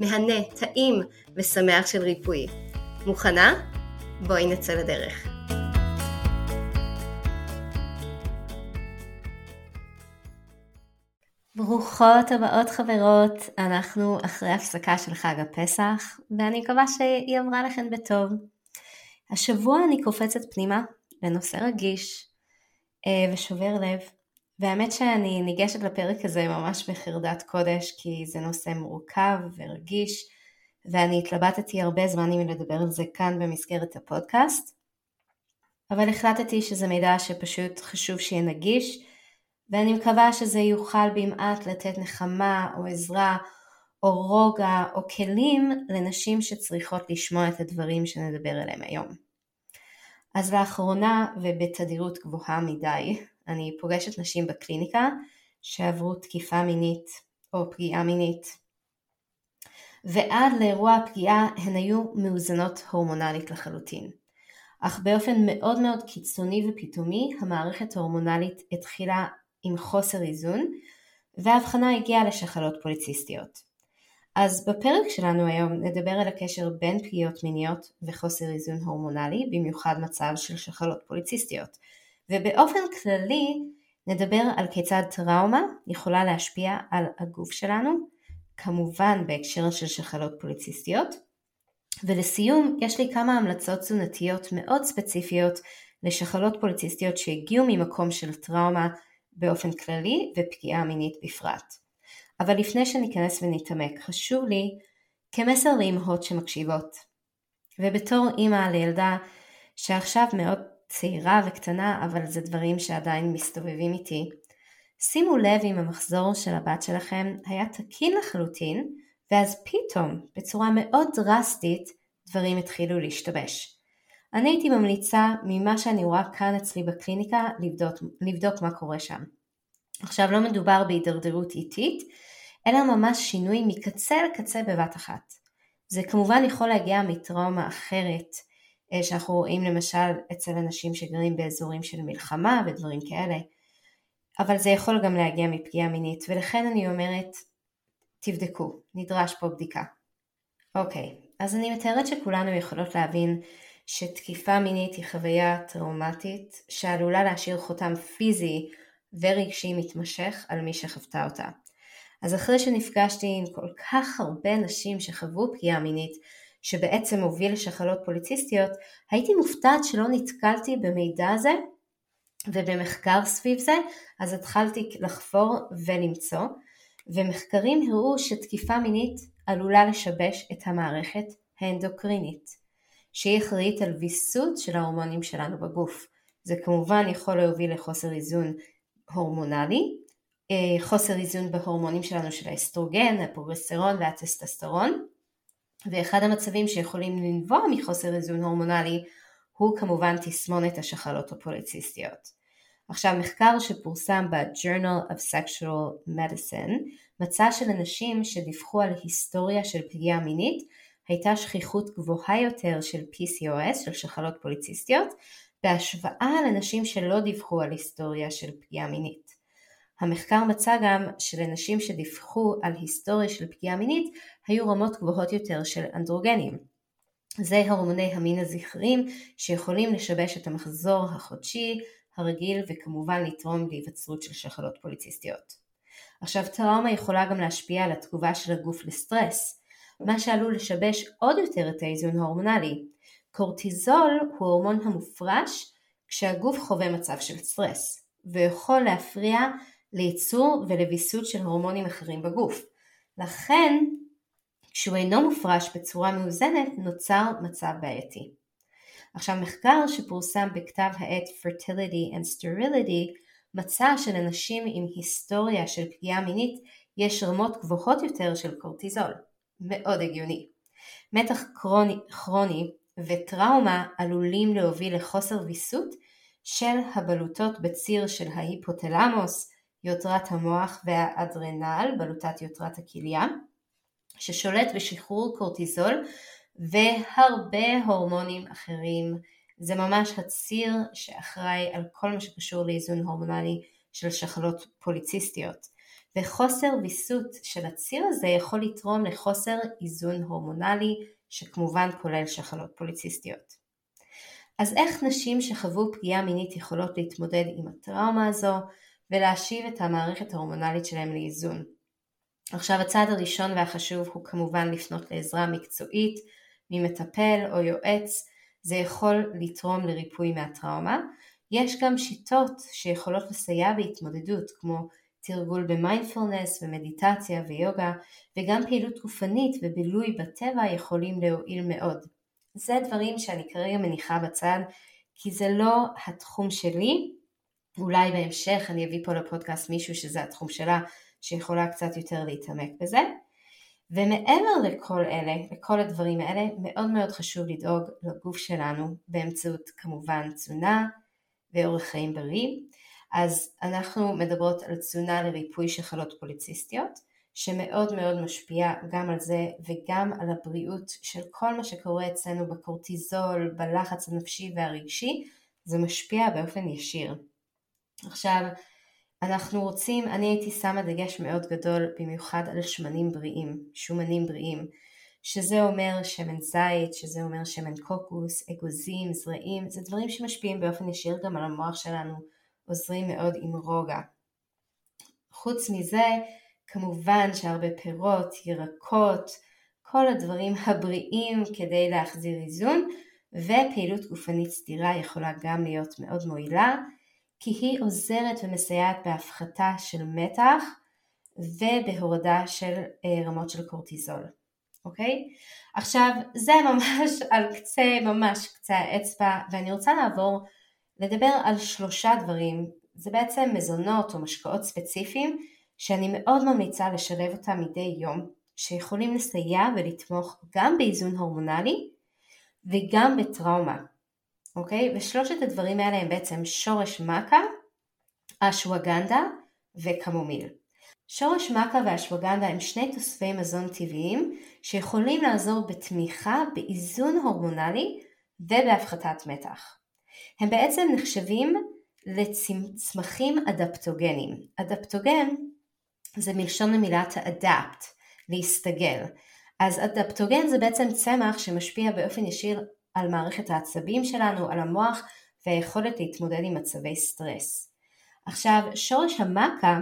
מהנה, טעים ושמח של ריפוי. מוכנה? בואי נצא לדרך. ברוכות הבאות חברות, אנחנו אחרי הפסקה של חג הפסח, ואני מקווה שהיא אמרה לכן בטוב. השבוע אני קופצת פנימה לנושא רגיש אה, ושובר לב, והאמת שאני ניגשת לפרק הזה ממש בחרדת קודש כי זה נושא מורכב ורגיש ואני התלבטתי הרבה זמן אם לדבר על זה כאן במסגרת הפודקאסט אבל החלטתי שזה מידע שפשוט חשוב שיהיה נגיש ואני מקווה שזה יוכל במעט לתת נחמה או עזרה או רוגע או כלים לנשים שצריכות לשמוע את הדברים שנדבר עליהם היום. אז לאחרונה ובתדירות גבוהה מדי אני פוגשת נשים בקליניקה שעברו תקיפה מינית או פגיעה מינית. ועד לאירוע הפגיעה הן היו מאוזנות הורמונלית לחלוטין. אך באופן מאוד מאוד קיצוני ופתאומי המערכת ההורמונלית התחילה עם חוסר איזון וההבחנה הגיעה לשחלות פוליציסטיות. אז בפרק שלנו היום נדבר על הקשר בין פגיעות מיניות וחוסר איזון הורמונלי, במיוחד מצב של שחלות פוליציסטיות. ובאופן כללי נדבר על כיצד טראומה יכולה להשפיע על הגוף שלנו, כמובן בהקשר של שחלות פוליציסטיות. ולסיום, יש לי כמה המלצות תזונתיות מאוד ספציפיות לשחלות פוליציסטיות שהגיעו ממקום של טראומה באופן כללי ופגיעה מינית בפרט. אבל לפני שניכנס ונתעמק, חשוב לי כמסר לאמהות שמקשיבות. ובתור אימא לילדה שעכשיו מאוד צעירה וקטנה, אבל זה דברים שעדיין מסתובבים איתי. שימו לב אם המחזור של הבת שלכם היה תקין לחלוטין, ואז פתאום, בצורה מאוד דרסטית, דברים התחילו להשתבש. אני הייתי ממליצה ממה שאני רואה כאן אצלי בקליניקה לבדוק, לבדוק מה קורה שם. עכשיו לא מדובר בהידרדרות איטית, אלא ממש שינוי מקצה לקצה בבת אחת. זה כמובן יכול להגיע מטראומה אחרת, שאנחנו רואים למשל אצל אנשים שגרים באזורים של מלחמה ודברים כאלה, אבל זה יכול גם להגיע מפגיעה מינית, ולכן אני אומרת, תבדקו, נדרש פה בדיקה. אוקיי, אז אני מתארת שכולנו יכולות להבין שתקיפה מינית היא חוויה טראומטית שעלולה להשאיר חותם פיזי ורגשי מתמשך על מי שחוותה אותה. אז אחרי שנפגשתי עם כל כך הרבה נשים שחוו פגיעה מינית, שבעצם הוביל לשחלות פוליציסטיות, הייתי מופתעת שלא נתקלתי במידע הזה ובמחקר סביב זה, אז התחלתי לחפור ולמצוא, ומחקרים הראו שתקיפה מינית עלולה לשבש את המערכת האנדוקרינית, שהיא אחראית על ויסות של ההורמונים שלנו בגוף. זה כמובן יכול להוביל לחוסר איזון הורמונלי, אה, חוסר איזון בהורמונים שלנו של האסטרוגן, הפרוגסטרון והטסטסטרון, ואחד המצבים שיכולים לנבוע מחוסר איזון הורמונלי הוא כמובן תסמונת השחלות הפוליציסטיות. עכשיו מחקר שפורסם ב-Journal of Sexual Medicine מצא שלנשים שדיווחו על היסטוריה של פגיעה מינית הייתה שכיחות גבוהה יותר של PCOS, של שחלות פוליציסטיות, בהשוואה לנשים שלא דיווחו על היסטוריה של פגיעה מינית. המחקר מצא גם שלנשים שדיווחו על היסטוריה של פגיעה מינית היו רמות גבוהות יותר של אנדרוגנים. זה הורמוני המין הזכריים שיכולים לשבש את המחזור החודשי הרגיל וכמובן לתרום להיווצרות של שחלות פוליציסטיות. עכשיו טראומה יכולה גם להשפיע על התגובה של הגוף לסטרס. מה שעלול לשבש עוד יותר את האיזון ההורמונלי. קורטיזול הוא הורמון המופרש כשהגוף חווה מצב של סטרס, ויכול להפריע לייצור ולוויסות של הורמונים אחרים בגוף. לכן, כשהוא אינו מופרש בצורה מאוזנת, נוצר מצב בעייתי. עכשיו מחקר שפורסם בכתב העת Fertility and Sterility מצא שלנשים עם היסטוריה של פגיעה מינית יש רמות גבוהות יותר של קורטיזול. מאוד הגיוני. מתח כרוני, כרוני וטראומה עלולים להוביל לחוסר ויסות של הבלוטות בציר של ההיפותלמוס, יותרת המוח והאדרנל, בלוטת יותרת הכליה, ששולט בשחרור קורטיזול והרבה הורמונים אחרים. זה ממש הציר שאחראי על כל מה שקשור לאיזון הורמונלי של שחלות פוליציסטיות. וחוסר ויסות של הציר הזה יכול לתרום לחוסר איזון הורמונלי שכמובן כולל שחלות פוליציסטיות. אז איך נשים שחוו פגיעה מינית יכולות להתמודד עם הטראומה הזו ולהשיב את המערכת ההורמונלית שלהם לאיזון? עכשיו הצעד הראשון והחשוב הוא כמובן לפנות לעזרה מקצועית ממטפל או יועץ, זה יכול לתרום לריפוי מהטראומה. יש גם שיטות שיכולות לסייע בהתמודדות כמו תרגול במיינדפולנס ומדיטציה ויוגה וגם פעילות גופנית ובילוי בטבע יכולים להועיל מאוד. זה דברים שאני כרגע מניחה בצד כי זה לא התחום שלי, אולי בהמשך אני אביא פה לפודקאסט מישהו שזה התחום שלה שיכולה קצת יותר להתעמק בזה. ומעבר לכל אלה, לכל הדברים האלה, מאוד מאוד חשוב לדאוג לגוף שלנו באמצעות כמובן תזונה ואורח חיים בריא. אז אנחנו מדברות על תזונה לריפוי של חלות פוליציסטיות, שמאוד מאוד משפיע גם על זה וגם על הבריאות של כל מה שקורה אצלנו בקורטיזול, בלחץ הנפשי והרגשי, זה משפיע באופן ישיר. עכשיו, אנחנו רוצים, אני הייתי שמה דגש מאוד גדול במיוחד על שמנים בריאים, שומנים בריאים, שזה אומר שמן זית, שזה אומר שמן קוקוס, אגוזים, זרעים, זה דברים שמשפיעים באופן ישיר גם על המוח שלנו, עוזרים מאוד עם רוגע. חוץ מזה, כמובן שהרבה פירות, ירקות, כל הדברים הבריאים כדי להחזיר איזון, ופעילות גופנית סדירה יכולה גם להיות מאוד מועילה, כי היא עוזרת ומסייעת בהפחתה של מתח ובהורדה של אה, רמות של קורטיזול, אוקיי? עכשיו זה ממש על קצה, ממש קצה האצבע ואני רוצה לעבור לדבר על שלושה דברים, זה בעצם מזונות או משקאות ספציפיים שאני מאוד ממליצה לשלב אותם מדי יום, שיכולים לסייע ולתמוך גם באיזון הורמונלי וגם בטראומה. אוקיי? ושלושת הדברים האלה הם בעצם שורש מכה, אשווגנדה וקמומיל. שורש מכה ואשווגנדה הם שני תוספי מזון טבעיים שיכולים לעזור בתמיכה באיזון הורמונלי ובהפחתת מתח. הם בעצם נחשבים לצמחים אדפטוגנים. אדפטוגן זה מלשון המילת אדפט, להסתגל. אז אדפטוגן זה בעצם צמח שמשפיע באופן ישיר על מערכת העצבים שלנו, על המוח והיכולת להתמודד עם מצבי סטרס. עכשיו, שורש המאקה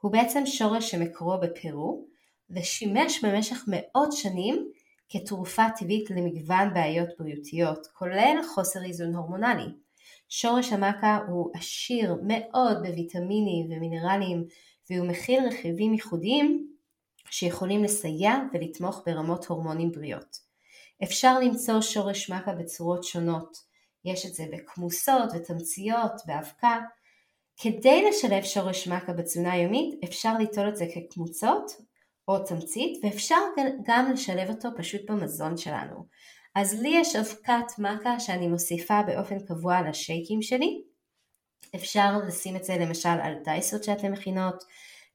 הוא בעצם שורש שמקורו בפרו ושימש במשך מאות שנים כתרופה טבעית למגוון בעיות בריאותיות, כולל חוסר איזון הורמונלי. שורש המאקה הוא עשיר מאוד בוויטמינים ומינרלים והוא מכיל רכיבים ייחודיים שיכולים לסייע ולתמוך ברמות הורמונים בריאות. אפשר למצוא שורש מכה בצורות שונות, יש את זה בכמוסות ותמציות, באבקה. כדי לשלב שורש מכה בתזונה יומית אפשר ליטול את זה כקמוצות או תמצית ואפשר גם לשלב אותו פשוט במזון שלנו. אז לי יש אבקת מכה שאני מוסיפה באופן קבוע לשייקים שלי. אפשר לשים את זה למשל על דייסות שאתן מכינות,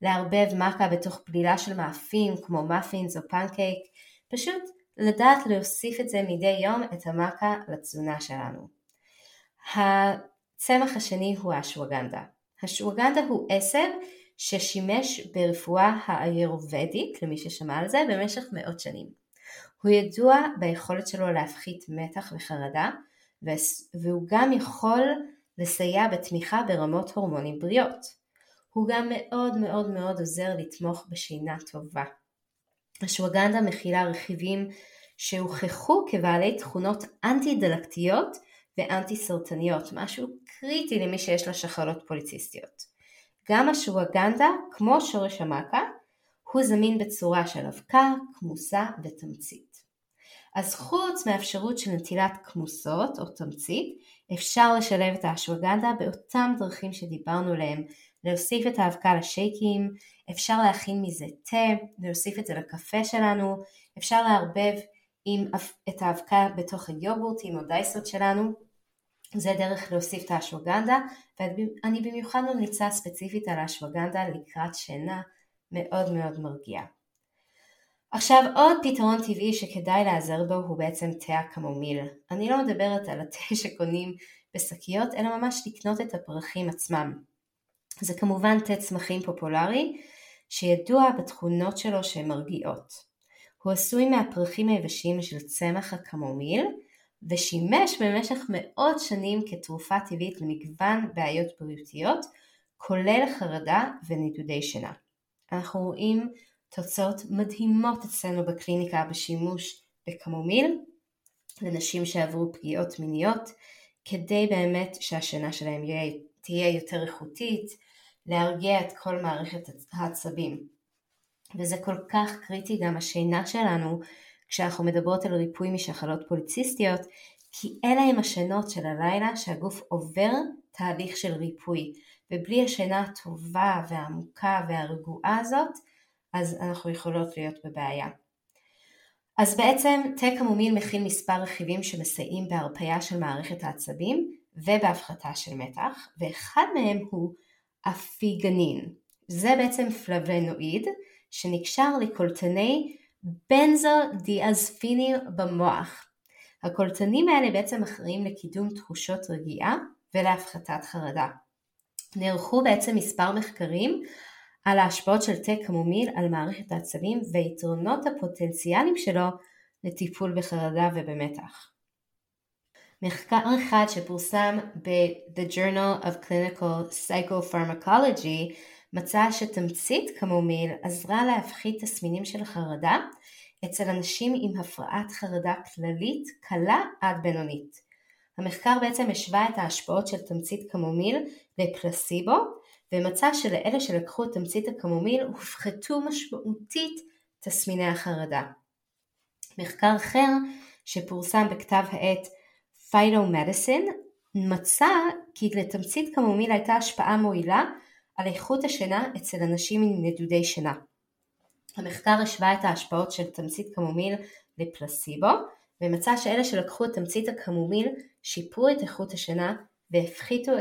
לערבב מכה בתוך בלילה של מאפים כמו מאפינס או פנקייק, פשוט לדעת להוסיף את זה מדי יום את המאקה לתזונה שלנו. הצמח השני הוא האשווגנדה. השווגנדה הוא עשב ששימש ברפואה האיירובדית, למי ששמע על זה, במשך מאות שנים. הוא ידוע ביכולת שלו להפחית מתח וחרדה, והוא גם יכול לסייע בתמיכה ברמות הורמונים בריאות. הוא גם מאוד מאוד מאוד עוזר לתמוך בשינה טובה. אשווגנדה מכילה רכיבים שהוכחו כבעלי תכונות אנטי דלקתיות ואנטי סרטניות, משהו קריטי למי שיש לה שחלות פוליציסטיות. גם אשווגנדה, כמו שורש המאקה, הוא זמין בצורה של אבקה, כמוסה ותמצית. אז חוץ מהאפשרות של נטילת כמוסות או תמצית, אפשר לשלב את האשווגנדה באותם דרכים שדיברנו עליהם, להוסיף את האבקה לשייקים, אפשר להכין מזה תה, להוסיף את זה לקפה שלנו, אפשר לערבב עם, את האבקה בתוך היוגורטים או דייסות שלנו, זה דרך להוסיף את האשווגנדה, ואני במיוחד ממליצה ספציפית על האשווגנדה לקראת שינה מאוד מאוד מרגיע. עכשיו עוד פתרון טבעי שכדאי להיעזר בו הוא בעצם תה הקמומיל. אני לא מדברת על התה שקונים בשקיות, אלא ממש לקנות את הפרחים עצמם. זה כמובן תה צמחים פופולרי, שידוע בתכונות שלו שהן מרגיעות. הוא עשוי מהפרחים היבשים של צמח הקמומיל, ושימש במשך מאות שנים כתרופה טבעית למגוון בעיות בריאותיות, כולל חרדה ונדודי שינה. אנחנו רואים תוצאות מדהימות אצלנו בקליניקה בשימוש בקמומיל לנשים שעברו פגיעות מיניות, כדי באמת שהשינה שלהם תהיה יותר איכותית, להרגיע את כל מערכת העצבים. וזה כל כך קריטי גם השינה שלנו כשאנחנו מדברות על ריפוי משחלות פוליציסטיות, כי אלה הם השינות של הלילה שהגוף עובר תהליך של ריפוי, ובלי השינה הטובה והעמוקה והרגועה הזאת, אז אנחנו יכולות להיות בבעיה. אז בעצם תה קמומיל מכיל מספר רכיבים שמסייעים בהרפאיה של מערכת העצבים ובהפחתה של מתח, ואחד מהם הוא אפיגנין. זה בעצם פלבנואיד שנקשר לקולטני בנזודיאזפינים במוח. הקולטנים האלה בעצם אחראים לקידום תחושות רגיעה ולהפחתת חרדה. נערכו בעצם מספר מחקרים על ההשפעות של תה קמומיל על מערכת העצבים והיתרונות הפוטנציאליים שלו לטיפול בחרדה ובמתח. מחקר אחד שפורסם ב-The Journal of Clinical Psychopharmacology מצא שתמצית קמומיל עזרה להפחית תסמינים של חרדה אצל אנשים עם הפרעת חרדה כללית קלה עד בינונית. המחקר בעצם השווה את ההשפעות של תמצית קמומיל לפלסיבו ומצא שלאלה שלקחו את תמצית הקמומיל הופחתו משמעותית תסמיני החרדה. מחקר אחר שפורסם בכתב העת Phytomedicine מצא כי לתמצית קמומיל הייתה השפעה מועילה על איכות השינה אצל אנשים עם נדודי שינה. המחקר השווה את ההשפעות של תמצית קמומיל לפלסיבו ומצא שאלה שלקחו את תמצית הקמומיל שיפרו את איכות השינה והפחיתו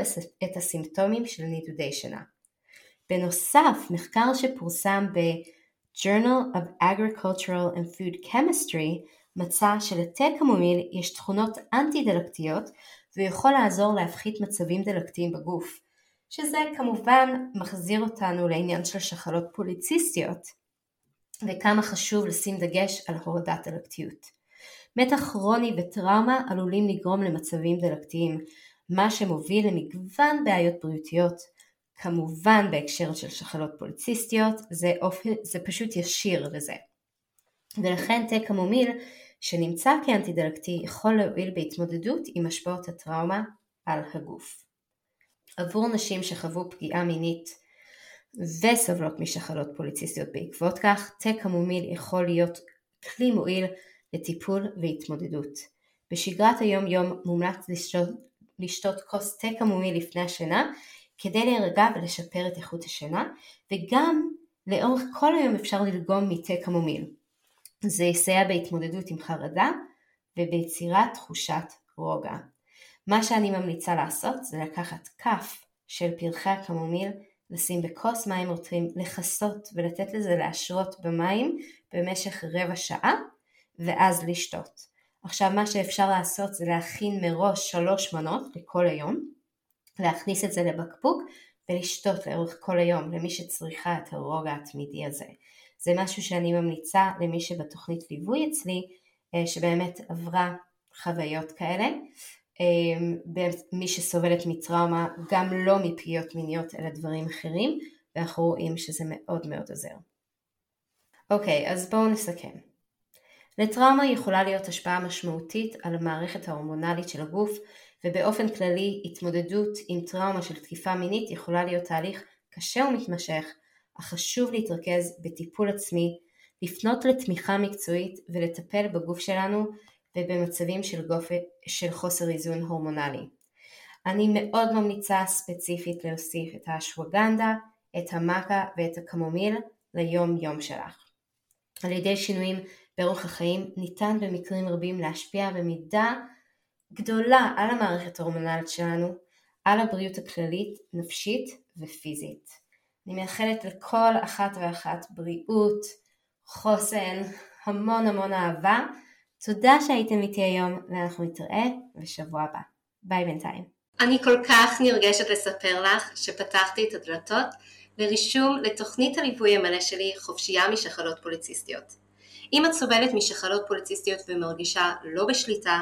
את הסימפטומים של נדודי שינה. בנוסף, מחקר שפורסם ב-Journal of Agricultural and Food Chemistry מצא שלתה קמומיל יש תכונות אנטי דלקתיות ויכול לעזור להפחית מצבים דלקתיים בגוף, שזה כמובן מחזיר אותנו לעניין של שחלות פוליציסטיות וכמה חשוב לשים דגש על הורדת דלקתיות. מתח כרוני וטראומה עלולים לגרום למצבים דלקתיים, מה שמוביל למגוון בעיות בריאותיות. כמובן בהקשר של שחלות פוליציסטיות, זה, אופן, זה פשוט ישיר לזה. ולכן תה קמומיל שנמצא כאנטי-דלקתי יכול להועיל בהתמודדות עם השפעות הטראומה על הגוף. עבור נשים שחוו פגיעה מינית וסובלות משחלות פוליציסטיות בעקבות כך, תה קמומיל יכול להיות כלי מועיל לטיפול והתמודדות. בשגרת היום יום מומלץ לשתות, לשתות כוס תה קמומיל לפני השינה כדי להירגע ולשפר את איכות השינה וגם לאורך כל היום אפשר ללגום מתה קמומיל. זה יסייע בהתמודדות עם חרדה וביצירת תחושת רוגע. מה שאני ממליצה לעשות זה לקחת כף של פרחי הקמומיל, לשים בכוס מים רותחים, לכסות ולתת לזה להשרות במים במשך רבע שעה ואז לשתות. עכשיו מה שאפשר לעשות זה להכין מראש שלוש מנות לכל היום, להכניס את זה לבקבוק ולשתות לאורך כל היום למי שצריכה את הרוגע התמידי הזה. זה משהו שאני ממליצה למי שבתוכנית ליווי אצלי, אה, שבאמת עברה חוויות כאלה. אה, מי שסובלת מטראומה, גם לא מפגיעות מיניות אלא דברים אחרים, ואנחנו רואים שזה מאוד מאוד עוזר. אוקיי, אז בואו נסכם. לטראומה יכולה להיות השפעה משמעותית על המערכת ההורמונלית של הגוף, ובאופן כללי התמודדות עם טראומה של תקיפה מינית יכולה להיות תהליך קשה ומתמשך, אך חשוב להתרכז בטיפול עצמי, לפנות לתמיכה מקצועית ולטפל בגוף שלנו ובמצבים של, גוף, של חוסר איזון הורמונלי. אני מאוד ממליצה ספציפית להוסיף את האשווגנדה, את המאקה ואת הקמומיל ליום יום שלך. על ידי שינויים באורח החיים ניתן במקרים רבים להשפיע במידה גדולה על המערכת ההורמונלית שלנו, על הבריאות הכללית, נפשית ופיזית. אני מאחלת לכל אחת ואחת בריאות, חוסן, המון המון אהבה. תודה שהייתם איתי היום ואנחנו נתראה בשבוע הבא. ביי בינתיים. אני כל כך נרגשת לספר לך שפתחתי את הדלתות לרישום לתוכנית הליווי המלא שלי חופשייה משחלות פוליציסטיות. אם את סובלת משחלות פוליציסטיות ומרגישה לא בשליטה,